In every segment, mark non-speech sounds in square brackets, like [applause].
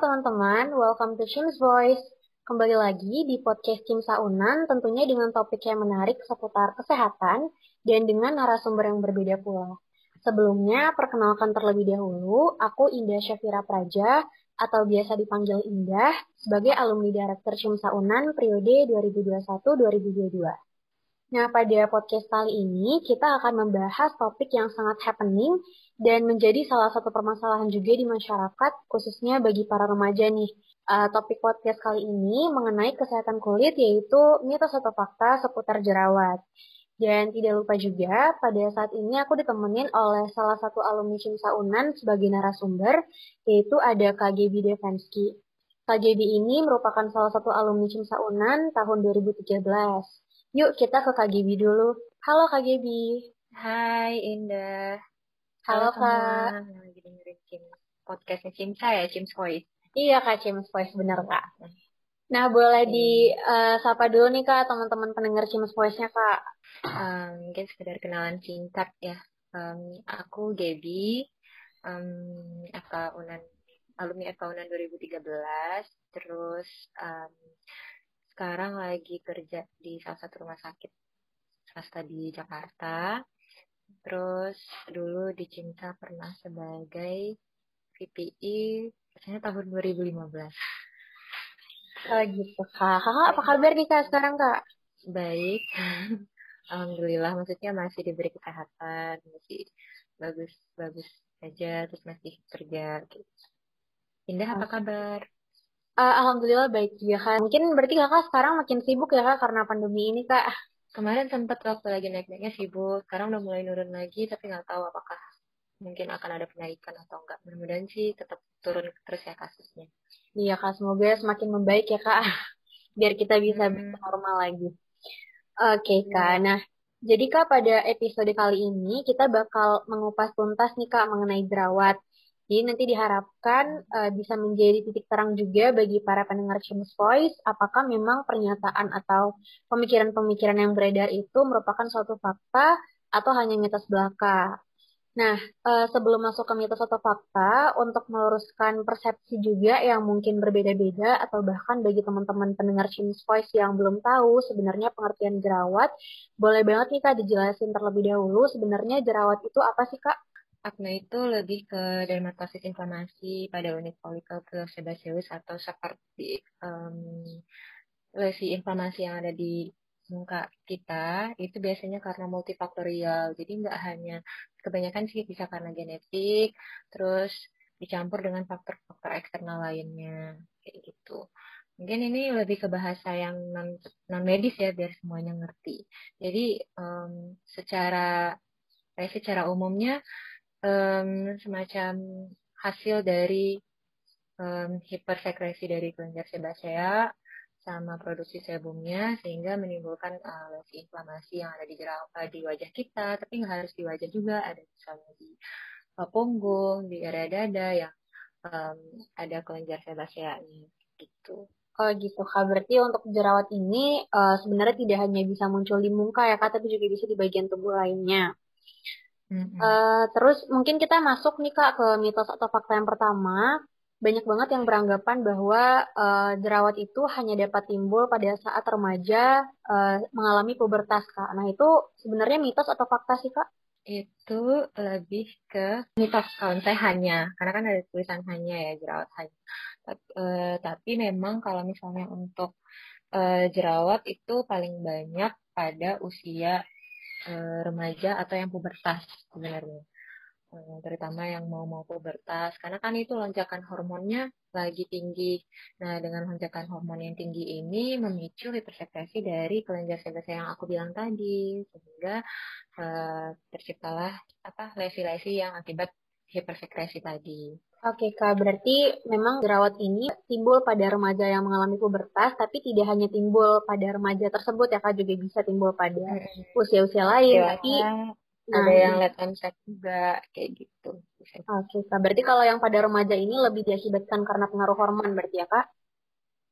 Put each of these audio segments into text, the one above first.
teman-teman, welcome to Chim's Voice. Kembali lagi di podcast Chim Saunan, tentunya dengan topik yang menarik seputar kesehatan dan dengan narasumber yang berbeda pula. Sebelumnya, perkenalkan terlebih dahulu, aku Indah Syafira Praja, atau biasa dipanggil Indah, sebagai alumni Director Chim Saunan periode 2021-2022. Nah, pada podcast kali ini kita akan membahas topik yang sangat happening dan menjadi salah satu permasalahan juga di masyarakat, khususnya bagi para remaja nih. Uh, topik podcast kali ini mengenai kesehatan kulit yaitu mitos atau fakta seputar jerawat. Dan tidak lupa juga, pada saat ini aku ditemenin oleh salah satu alumni Cimsa Unan sebagai narasumber, yaitu ada KGB Devensky. KGB ini merupakan salah satu alumni Cimsa Unan tahun 2013. Yuk kita ke Kak Gibi dulu. Halo Kak Gibi. Hai Indah. Halo, Halo Kak. Yang lagi dengerin Cim podcastnya Cimsa ya, Cim's Voice. Iya Kak, Cim's Voice bener Kak. Nah boleh di uh, sapa dulu nih Kak teman-teman pendengar Cim's Voice-nya Kak. Um, mungkin sekedar kenalan singkat ya. Um, aku Gaby, um, FK Unan, alumni FK Unan 2013. Terus um, sekarang lagi kerja di salah satu rumah sakit swasta di Jakarta. Terus dulu di Cinta pernah sebagai VPI, biasanya tahun 2015. Oh gitu kak. Kakak apa kabar nih kak sekarang kak? Baik. [laughs] Alhamdulillah maksudnya masih diberi kesehatan, masih bagus-bagus aja, terus masih kerja. Gitu. Indah apa kabar? Uh, Alhamdulillah baik juga kan. Mungkin berarti kakak sekarang makin sibuk ya kak karena pandemi ini kak. Kemarin sempat waktu lagi naik-naiknya sibuk, sekarang udah mulai nurun lagi, tapi nggak tahu apakah mungkin akan ada penaikan atau enggak. Mudah-mudahan sih tetap turun terus ya kasusnya. Iya kak, semoga semakin membaik ya kak, [laughs] biar kita bisa hmm. normal lagi. Oke okay, kak, nah jadi kak pada episode kali ini kita bakal mengupas tuntas nih kak mengenai jerawat. Jadi nanti diharapkan uh, bisa menjadi titik terang juga bagi para pendengar Change Voice apakah memang pernyataan atau pemikiran-pemikiran yang beredar itu merupakan suatu fakta atau hanya mitos belaka. Nah, uh, sebelum masuk ke mitos atau fakta, untuk meluruskan persepsi juga yang mungkin berbeda-beda atau bahkan bagi teman-teman pendengar Change Voice yang belum tahu sebenarnya pengertian jerawat, boleh banget nih Kak dijelasin terlebih dahulu sebenarnya jerawat itu apa sih Kak? Acne itu lebih ke dermatosis inflamasi pada unit folikel ke sebaceous atau seperti um, lesi inflamasi yang ada di muka kita itu biasanya karena multifaktorial. Jadi nggak hanya kebanyakan sih bisa karena genetik terus dicampur dengan faktor-faktor eksternal lainnya kayak gitu. Mungkin ini lebih ke bahasa yang non, non medis ya biar semuanya ngerti. Jadi um, secara eh, secara umumnya um, semacam hasil dari um, hipersekresi dari kelenjar sebasea sama produksi sebumnya sehingga menimbulkan uh, lesi inflamasi yang ada di jerawat uh, di wajah kita tapi nggak harus di wajah juga ada misalnya di uh, punggung di area dada yang um, ada kelenjar sebaseanya gitu. Oh gitu kak, berarti untuk jerawat ini uh, sebenarnya tidak hanya bisa muncul di muka ya kak, tapi juga bisa di bagian tubuh lainnya. Mm-hmm. Uh, terus mungkin kita masuk nih kak ke mitos atau fakta yang pertama. Banyak banget yang beranggapan bahwa uh, jerawat itu hanya dapat timbul pada saat remaja uh, mengalami pubertas kak. Nah itu sebenarnya mitos atau fakta sih kak? Itu lebih ke mitos kalau saya hanya, karena kan ada tulisan hanya ya jerawat hanya. Tapi, uh, tapi memang kalau misalnya untuk uh, jerawat itu paling banyak pada usia uh, remaja atau yang pubertas sebenarnya. Uh, terutama yang mau mau pubertas. Karena kan itu lonjakan hormonnya lagi tinggi. Nah dengan lonjakan hormon yang tinggi ini memicu hipersekresi dari kelenjar sebasea yang aku bilang tadi. Sehingga uh, terciptalah apa lesi-lesi yang akibat hipersekresi tadi. Oke Kak, berarti memang jerawat ini timbul pada remaja yang mengalami pubertas, tapi tidak hanya timbul pada remaja tersebut ya Kak, juga bisa timbul pada usia-usia lain. Ya, tapi ada nah, yang late onset juga kayak gitu. Oke Kak, berarti kalau yang pada remaja ini lebih diakibatkan karena pengaruh hormon berarti ya Kak?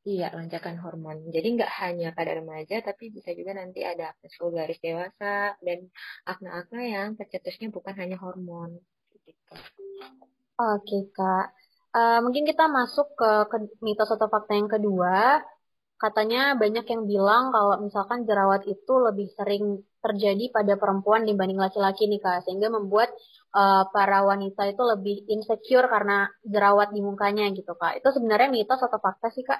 Iya, lonjakan hormon. Jadi nggak hanya pada remaja, tapi bisa juga nanti ada akne vulgaris dewasa dan akne-akne yang tercetusnya bukan hanya hormon. Gitu. Oke kak. Uh, mungkin kita masuk ke, ke mitos atau fakta yang kedua. Katanya banyak yang bilang kalau misalkan jerawat itu lebih sering terjadi pada perempuan dibanding laki-laki nih kak, sehingga membuat uh, para wanita itu lebih insecure karena jerawat di mukanya gitu kak. Itu sebenarnya mitos atau fakta sih kak?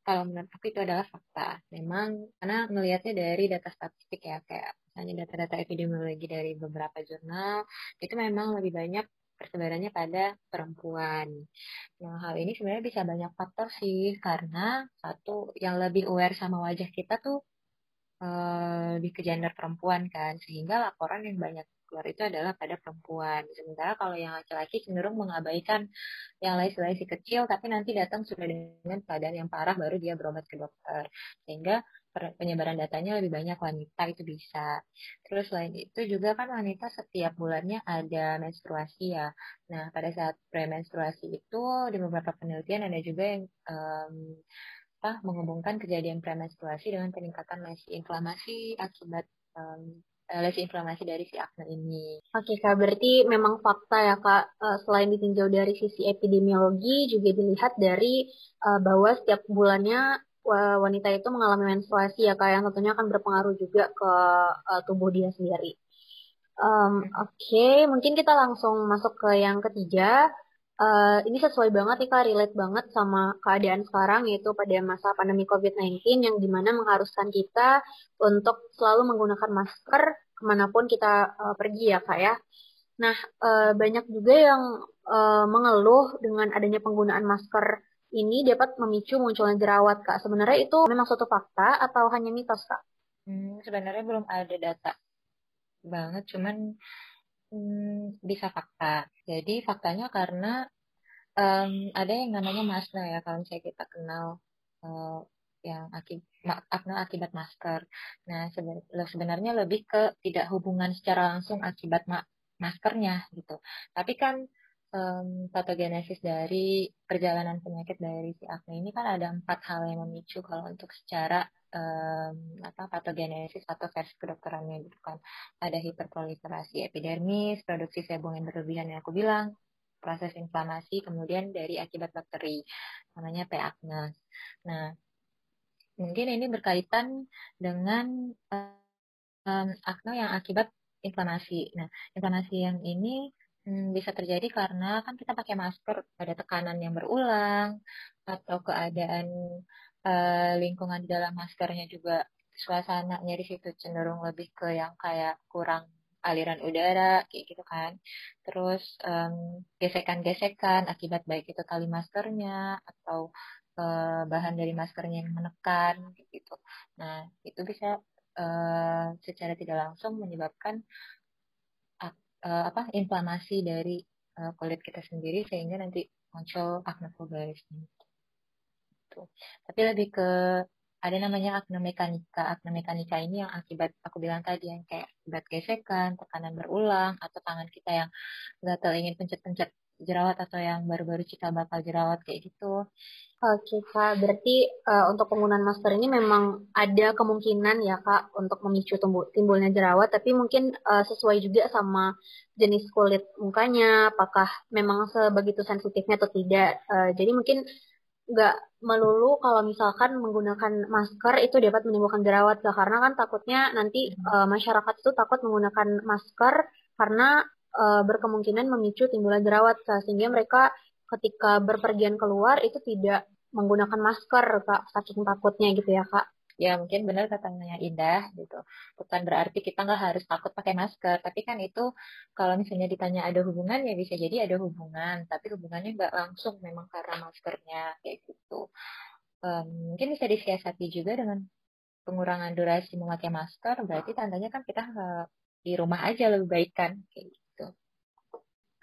Kalau menurut aku itu adalah fakta. Memang karena melihatnya dari data statistik ya, kayak misalnya data-data epidemiologi dari beberapa jurnal, itu memang lebih banyak persebarannya pada perempuan. Nah, hal ini sebenarnya bisa banyak faktor sih, karena satu yang lebih aware sama wajah kita tuh uh, lebih ke gender perempuan kan, sehingga laporan yang banyak keluar itu adalah pada perempuan. Sementara kalau yang laki-laki cenderung mengabaikan yang lesi-lesi kecil, tapi nanti datang sudah dengan keadaan yang parah, baru dia berobat ke dokter. Sehingga penyebaran datanya lebih banyak wanita itu bisa. Terus selain itu juga kan wanita setiap bulannya ada menstruasi ya. Nah pada saat premenstruasi itu di beberapa penelitian ada juga yang um, apa, menghubungkan kejadian premenstruasi dengan peningkatan lesi inflamasi akibat um, lesi inflamasi dari si akne ini. Oke kak, berarti memang fakta ya kak. Eh, selain ditinjau dari sisi epidemiologi, juga dilihat dari uh, bahwa setiap bulannya wanita itu mengalami menstruasi ya kak yang tentunya akan berpengaruh juga ke uh, tubuh dia sendiri. Um, Oke, okay. mungkin kita langsung masuk ke yang ketiga. Uh, ini sesuai banget nih kak, relate banget sama keadaan sekarang yaitu pada masa pandemi COVID-19 yang di mana mengharuskan kita untuk selalu menggunakan masker ke mana pun kita uh, pergi ya kak ya. Nah, uh, banyak juga yang uh, mengeluh dengan adanya penggunaan masker ini dapat memicu munculnya jerawat, Kak. Sebenarnya itu memang suatu fakta atau hanya mitos, Kak? Hmm, sebenarnya belum ada data banget, cuman hmm, bisa fakta. Jadi faktanya karena um, ada yang namanya masna ya, kalau misalnya kita kenal uh, yang akibat akibat masker. Nah, sebenarnya lebih ke tidak hubungan secara langsung akibat ma maskernya gitu. Tapi kan um, patogenesis dari perjalanan penyakit dari si akne ini kan ada empat hal yang memicu kalau untuk secara um, apa patogenesis atau versi kedokterannya gitu kan ada hiperproliferasi epidermis produksi sebum yang berlebihan yang aku bilang proses inflamasi kemudian dari akibat bakteri namanya P. acnes nah mungkin ini berkaitan dengan um, akne yang akibat inflamasi nah inflamasi yang ini Hmm, bisa terjadi karena kan kita pakai masker ada tekanan yang berulang atau keadaan uh, lingkungan di dalam maskernya juga suasananya di situ cenderung lebih ke yang kayak kurang aliran udara kayak gitu kan. Terus um, gesekan-gesekan akibat baik itu tali maskernya atau uh, bahan dari maskernya yang menekan gitu. Nah, itu bisa uh, secara tidak langsung menyebabkan uh, apa inflamasi dari uh, kulit kita sendiri sehingga nanti muncul acne vulgaris gitu. Tapi lebih ke ada namanya acne mekanika. Acne mekanika ini yang akibat aku bilang tadi yang kayak akibat gesekan, tekanan berulang atau tangan kita yang gatal ingin pencet-pencet jerawat atau yang baru-baru cikal bakal jerawat kayak gitu. Oke Kak, berarti uh, untuk penggunaan masker ini memang ada kemungkinan ya Kak untuk memicu tumbuh, timbulnya jerawat, tapi mungkin uh, sesuai juga sama jenis kulit mukanya, apakah memang sebegitu sensitifnya atau tidak. Uh, jadi mungkin nggak melulu kalau misalkan menggunakan masker itu dapat menimbulkan jerawat Kak, karena kan takutnya nanti uh, masyarakat itu takut menggunakan masker karena uh, berkemungkinan memicu timbulnya jerawat Kak, sehingga mereka ketika berpergian keluar itu tidak menggunakan masker kak saking takutnya gitu ya kak. Ya mungkin benar katanya Indah gitu. Bukan berarti kita nggak harus takut pakai masker tapi kan itu kalau misalnya ditanya ada hubungan ya bisa jadi ada hubungan. Tapi hubungannya nggak langsung memang karena maskernya kayak gitu. Um, mungkin bisa disiasati juga dengan pengurangan durasi memakai masker berarti tandanya kan kita di rumah aja lebih baik kan kayak gitu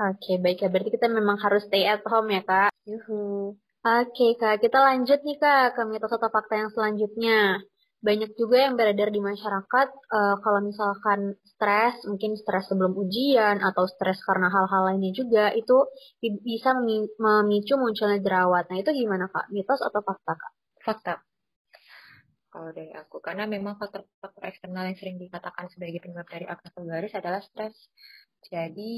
Oke, baik ya. Berarti kita memang harus stay at home ya, Kak. Yuhu. Oke, Kak. Kita lanjut nih, Kak, ke mitos atau fakta yang selanjutnya. Banyak juga yang beredar di masyarakat uh, kalau misalkan stres, mungkin stres sebelum ujian atau stres karena hal-hal lainnya juga, itu bisa memicu munculnya jerawat. Nah, itu gimana, Kak? Mitos atau fakta, Kak? Fakta kalau dari aku karena memang faktor-faktor eksternal yang sering dikatakan sebagai penyebab dari akne vulgaris adalah stres jadi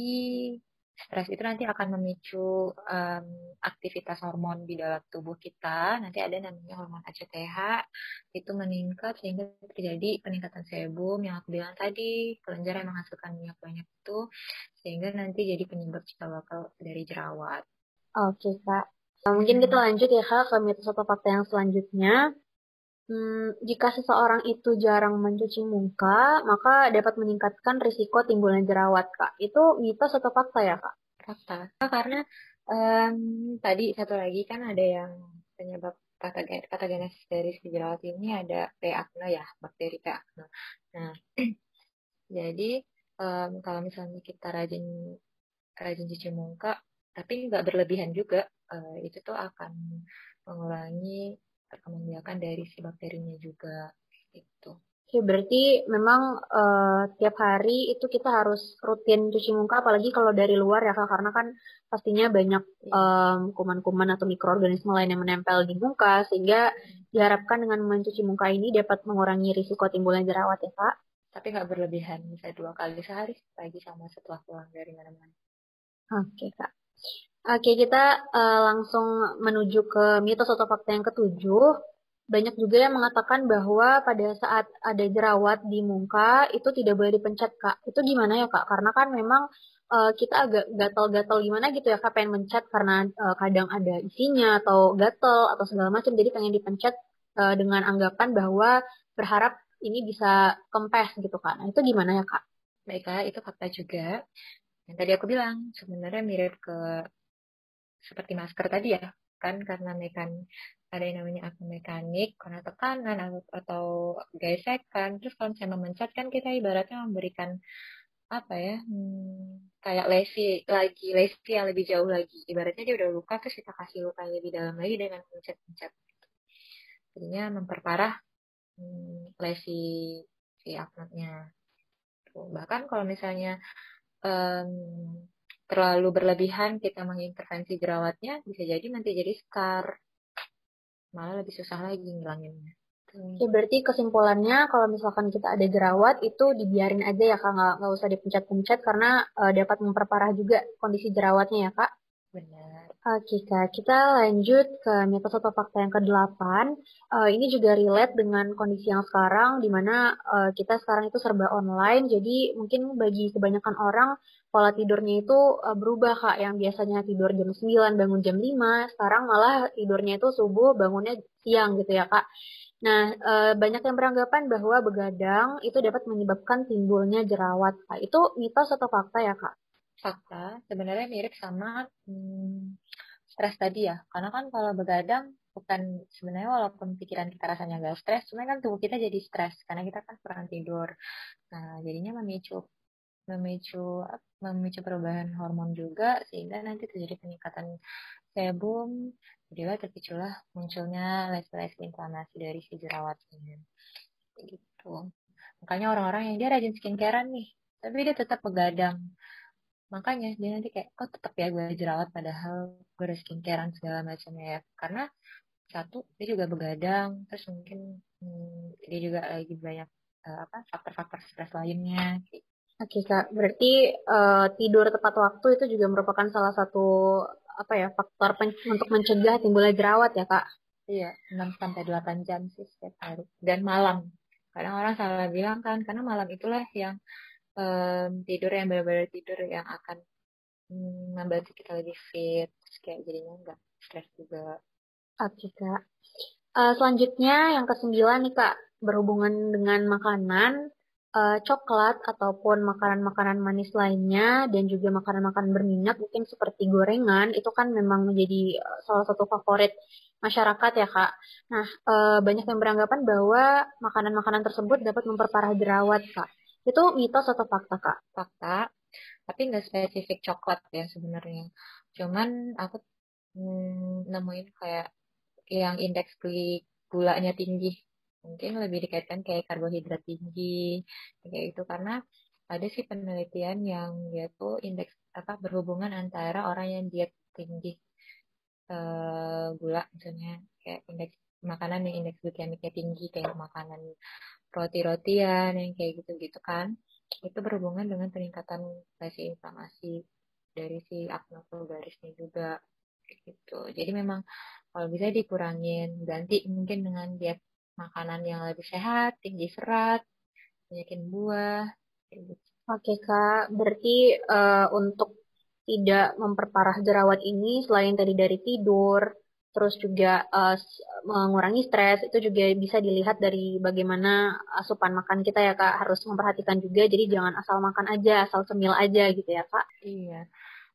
stres itu nanti akan memicu um, aktivitas hormon di dalam tubuh kita. Nanti ada namanya hormon ACTH, itu meningkat sehingga terjadi peningkatan sebum yang aku bilang tadi, kelenjar yang menghasilkan minyak banyak itu, sehingga nanti jadi penyebab cikal bakal dari jerawat. Oke kak, nah, mungkin kita lanjut ya kak ke mitos atau fakta yang selanjutnya. Hmm, jika seseorang itu jarang mencuci muka, maka dapat meningkatkan risiko timbulnya jerawat, Kak. Itu mitos atau fakta ya, Kak? Fakta. Karena um, tadi satu lagi kan ada yang penyebab patogenesis dari si jerawat ini ada P. acne ya, bakteri P. acne. Nah, [clears throat] jadi um, kalau misalnya kita rajin rajin cuci muka, tapi nggak berlebihan juga, uh, itu tuh akan mengurangi perkembangbiakan dari si bakterinya juga itu. Oke, berarti memang uh, tiap hari itu kita harus rutin cuci muka, apalagi kalau dari luar ya kak, karena kan pastinya banyak um, kuman-kuman atau mikroorganisme lain yang menempel di muka, sehingga diharapkan dengan mencuci muka ini dapat mengurangi risiko timbulnya jerawat ya kak. Tapi nggak berlebihan, bisa dua kali sehari, pagi sama setelah pulang dari mana-mana. Oke kak. Oke, kita uh, langsung menuju ke mitos atau fakta yang ketujuh. Banyak juga yang mengatakan bahwa pada saat ada jerawat di muka itu tidak boleh dipencet, Kak. Itu gimana ya, Kak? Karena kan memang uh, kita agak gatal-gatal gimana gitu ya, Kak, pengen mencet karena uh, kadang ada isinya atau gatal atau segala macam. Jadi pengen dipencet uh, dengan anggapan bahwa berharap ini bisa kempes gitu, Kak. Nah, itu gimana ya, Kak? Baik, Kak. Itu fakta juga. Yang tadi aku bilang, sebenarnya mirip ke seperti masker tadi ya kan? Karena mekan ada yang namanya akun mekanik karena tekanan atau gesekan. Terus kalau saya memencet kan kita ibaratnya memberikan apa ya hmm, kayak lesi lagi lesi yang lebih jauh lagi. Ibaratnya dia udah luka terus kita kasih luka yang lebih dalam lagi dengan mencet-mencet. Jadinya memperparah hmm, lesi si aknetnya bahkan kalau misalnya um, terlalu berlebihan kita mengintervensi jerawatnya bisa jadi nanti jadi scar malah lebih susah lagi ngilanginnya. Oke, berarti kesimpulannya kalau misalkan kita ada jerawat itu dibiarin aja ya kak, nggak, nggak usah dipencet-pencet karena uh, dapat memperparah juga kondisi jerawatnya ya kak. Benar. Oke kak, kita lanjut ke mitos atau fakta yang ke-8. Uh, ini juga relate dengan kondisi yang sekarang, di mana uh, kita sekarang itu serba online, jadi mungkin bagi kebanyakan orang pola tidurnya itu uh, berubah kak, yang biasanya tidur jam 9, bangun jam 5, sekarang malah tidurnya itu subuh, bangunnya siang gitu ya kak. Nah, uh, banyak yang beranggapan bahwa begadang itu dapat menyebabkan timbulnya jerawat. Kak. Itu mitos atau fakta ya kak? fakta sebenarnya mirip sama hmm, stres tadi ya. Karena kan kalau begadang bukan sebenarnya walaupun pikiran kita rasanya gak stres, cuma kan tubuh kita jadi stres karena kita kan kurang tidur. Nah, jadinya memicu memicu memicu perubahan hormon juga sehingga nanti terjadi peningkatan sebum, jadilah terpiculah munculnya lesi-lesi inflamasi dari si jerawatnya. Gitu. Makanya orang-orang yang dia rajin skincarean nih, tapi dia tetap begadang makanya dia nanti kayak kok tetap ya gue jerawat padahal gue udah skincarean segala macamnya ya karena satu dia juga begadang terus mungkin hmm, dia juga lagi banyak uh, apa faktor-faktor stres lainnya Oke kak, berarti uh, tidur tepat waktu itu juga merupakan salah satu apa ya faktor pen untuk mencegah timbulnya jerawat ya kak? Iya, 6 sampai delapan jam sih setiap hari. Dan malam. Kadang orang salah bilang kan karena malam itulah yang um, tidur yang benar-benar tidur yang akan um, membantu kita lebih fit. Terus kayak jadinya nggak stres juga. Oke kak. Uh, selanjutnya yang kesembilan nih kak berhubungan dengan makanan uh, coklat ataupun makanan-makanan manis lainnya dan juga makanan-makanan berminyak mungkin seperti gorengan itu kan memang menjadi uh, salah satu favorit masyarakat ya kak. Nah uh, banyak yang beranggapan bahwa makanan-makanan tersebut dapat memperparah jerawat kak. Itu mitos atau fakta, Kak? Fakta, tapi nggak spesifik coklat ya sebenarnya. Cuman aku hmm, nemuin kayak yang indeks gulanya tinggi. Mungkin lebih dikaitkan kayak karbohidrat tinggi, kayak itu karena ada sih penelitian yang dia tuh indeks apa berhubungan antara orang yang diet tinggi uh, gula misalnya kayak indeks makanan yang indeks glikemiknya tinggi kayak makanan roti-rotian yang kayak gitu-gitu kan itu berhubungan dengan peningkatan lesi inflamasi dari si akne vulgarisnya juga gitu. Jadi memang kalau bisa dikurangin ganti mungkin dengan diet makanan yang lebih sehat tinggi serat banyakin buah gitu. oke kak berarti uh, untuk tidak memperparah jerawat ini selain tadi dari tidur terus juga uh, mengurangi stres itu juga bisa dilihat dari bagaimana asupan makan kita ya kak harus memperhatikan juga jadi jangan asal makan aja asal semil aja gitu ya kak iya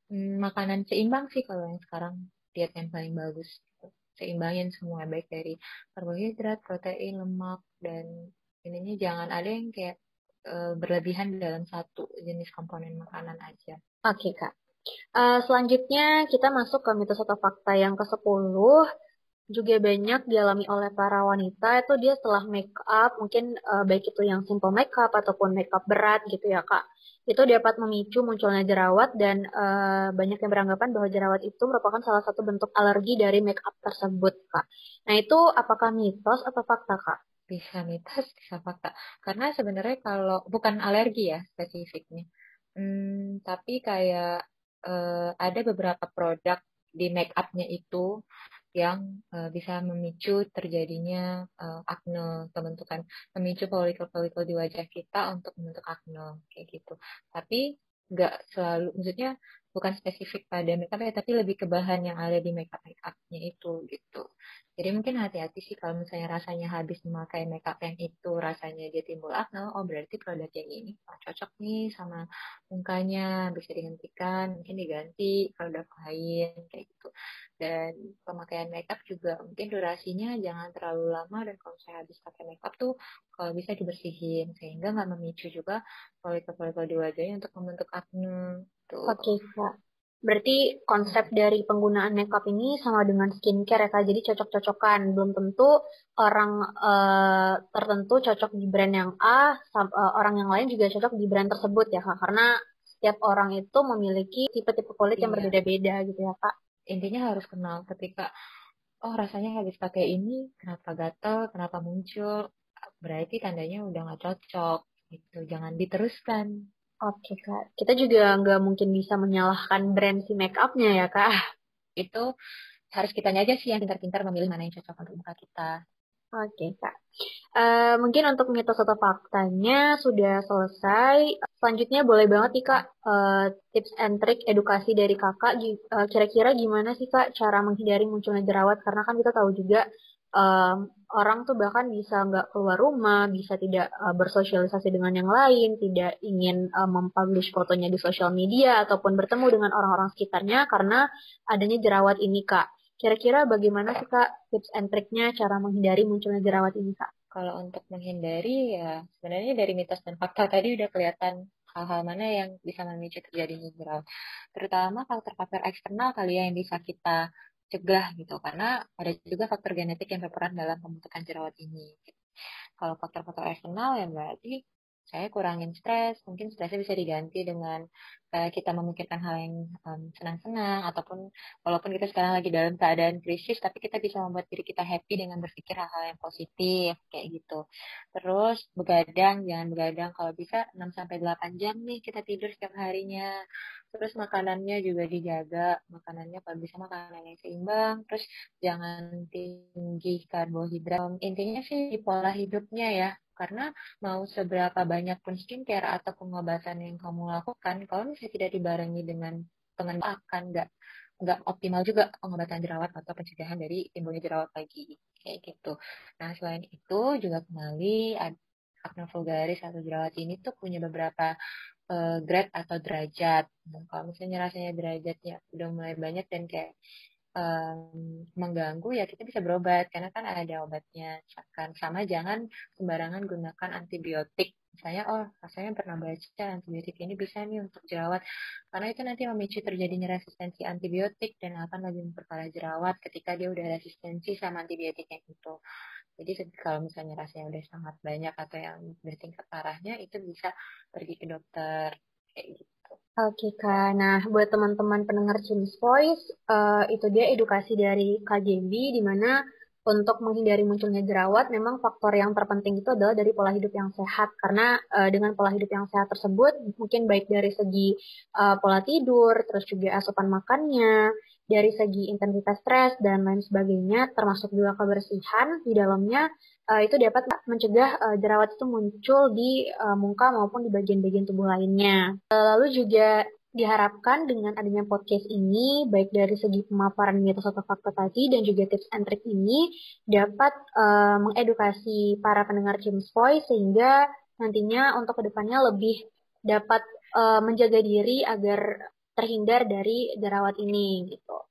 hmm, makanan seimbang sih kalau yang sekarang diet yang paling bagus gitu. Seimbangin semua baik dari karbohidrat protein lemak dan ininya jangan ada yang kayak uh, berlebihan dalam satu jenis komponen makanan aja. Oke okay, kak. Uh, selanjutnya kita masuk ke mitos atau fakta yang ke-10 juga banyak dialami oleh para wanita itu dia setelah make up mungkin uh, baik itu yang simple make up ataupun make up berat gitu ya kak. Itu dapat memicu munculnya jerawat dan uh, banyak yang beranggapan bahwa jerawat itu merupakan salah satu bentuk alergi dari make up tersebut kak. Nah itu apakah mitos atau fakta kak? Bisa mitos bisa fakta. Karena sebenarnya kalau bukan alergi ya spesifiknya. Hmm, tapi kayak uh, ada beberapa produk di make upnya itu yang uh, bisa memicu terjadinya uh, acne pembentukan memicu folikel-folikel di wajah kita untuk membentuk acne kayak gitu. Tapi nggak selalu maksudnya bukan spesifik pada makeup ya tapi lebih ke bahan yang ada di makeup makeupnya itu gitu. Jadi mungkin hati-hati sih kalau misalnya rasanya habis memakai makeup yang itu rasanya dia timbul acne oh berarti produk yang ini oh, cocok nih sama mukanya bisa dihentikan mungkin diganti produk lain kayak gitu. Dan pemakaian makeup juga mungkin durasinya jangan terlalu lama dan kalau saya habis pakai makeup tuh kalau bisa dibersihin sehingga nggak memicu juga folikel-folikel di wajahnya untuk membentuk acne Gitu. Oke, okay, Kak. Berarti konsep dari penggunaan makeup ini sama dengan skincare ya Kak, jadi cocok-cocokan. Belum tentu orang uh, tertentu cocok di brand yang A, uh, orang yang lain juga cocok di brand tersebut ya Kak, karena setiap orang itu memiliki tipe-tipe kulit iya. yang berbeda-beda gitu ya Kak. Intinya harus kenal ketika, oh rasanya habis pakai ini, kenapa gatel, kenapa muncul, berarti tandanya udah nggak cocok gitu, jangan diteruskan. Oke kak, kita juga nggak mungkin bisa menyalahkan brand si make upnya ya kak. Itu harus kita aja sih yang pintar-pintar memilih mana yang cocok untuk muka kita. Oke kak, uh, mungkin untuk mitos atau faktanya sudah selesai. Selanjutnya boleh banget nih kak uh, tips and trick edukasi dari kakak. Uh, kira-kira gimana sih kak cara menghindari munculnya jerawat? Karena kan kita tahu juga um, orang tuh bahkan bisa nggak keluar rumah, bisa tidak uh, bersosialisasi dengan yang lain, tidak ingin uh, mempublish fotonya di sosial media ataupun bertemu dengan orang-orang sekitarnya karena adanya jerawat ini kak. Kira-kira bagaimana sih kak tips and triknya cara menghindari munculnya jerawat ini kak? Kalau untuk menghindari ya sebenarnya dari mitos dan fakta tadi udah kelihatan hal-hal mana yang bisa memicu terjadinya jerawat. Terutama faktor-faktor eksternal kali ya yang bisa kita cegah gitu karena ada juga faktor genetik yang berperan dalam pembentukan jerawat ini. Kalau faktor-faktor eksternal ya berarti saya kurangin stres, mungkin stresnya bisa diganti dengan uh, kita memikirkan hal yang um, senang-senang, ataupun walaupun kita sekarang lagi dalam keadaan krisis, tapi kita bisa membuat diri kita happy dengan berpikir hal-hal yang positif, kayak gitu. Terus begadang, jangan begadang, kalau bisa 6-8 jam nih kita tidur setiap harinya. Terus makanannya juga dijaga, makanannya kalau bisa makanan yang seimbang, terus jangan tinggi karbohidrat. Intinya sih di pola hidupnya ya, karena mau seberapa banyak pun skincare atau pengobatan yang kamu lakukan, kalau misalnya tidak dibarengi dengan pengendalian akan nggak nggak optimal juga pengobatan jerawat atau pencegahan dari timbulnya jerawat lagi kayak gitu. Nah selain itu juga kembali acne vulgaris atau jerawat ini tuh punya beberapa uh, grade atau derajat. Nah, kalau misalnya rasanya derajatnya udah mulai banyak dan kayak um, mengganggu ya kita bisa berobat. Karena kan ada obatnya. Misalkan sama jangan sembarangan gunakan antibiotik. Misalnya oh rasanya pernah baca antibiotik ini bisa nih untuk jerawat. Karena itu nanti memicu terjadinya resistensi antibiotik dan akan lebih memperparah jerawat ketika dia udah resistensi sama antibiotik yang itu. Jadi kalau misalnya rasanya udah sangat banyak atau yang bertingkat parahnya itu bisa pergi ke dokter kayak gitu Oke Kak, nah buat teman-teman pendengar Change Voice, uh, itu dia edukasi dari KJB di mana untuk menghindari munculnya jerawat, memang faktor yang terpenting itu adalah dari pola hidup yang sehat. Karena uh, dengan pola hidup yang sehat tersebut, mungkin baik dari segi uh, pola tidur, terus juga asupan makannya, dari segi intensitas stres dan lain sebagainya, termasuk juga kebersihan di dalamnya, uh, itu dapat mencegah uh, jerawat itu muncul di uh, muka maupun di bagian-bagian tubuh lainnya. Uh, lalu juga Diharapkan dengan adanya podcast ini, baik dari segi pemaparan mitos atau fakta tadi dan juga tips and trick ini dapat uh, mengedukasi para pendengar James Voice sehingga nantinya untuk ke depannya lebih dapat uh, menjaga diri agar terhindar dari jerawat ini gitu.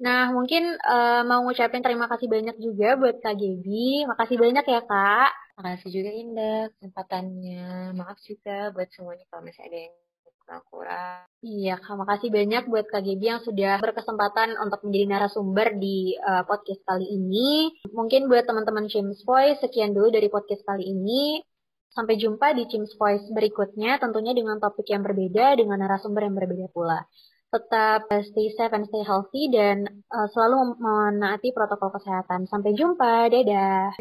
Nah, mungkin uh, mau ngucapin terima kasih banyak juga buat Kak. Makasih banyak ya, Kak. Makasih juga Indah kesempatannya. Maaf juga buat semuanya kalau misalnya ada yang kurang-kurang. Iya, terima kasih banyak buat Kak yang sudah berkesempatan untuk menjadi narasumber di uh, podcast kali ini. Mungkin buat teman-teman James Voice, sekian dulu dari podcast kali ini. Sampai jumpa di James Voice berikutnya, tentunya dengan topik yang berbeda, dengan narasumber yang berbeda pula. Tetap stay safe and stay healthy dan uh, selalu menaati protokol kesehatan. Sampai jumpa, dadah.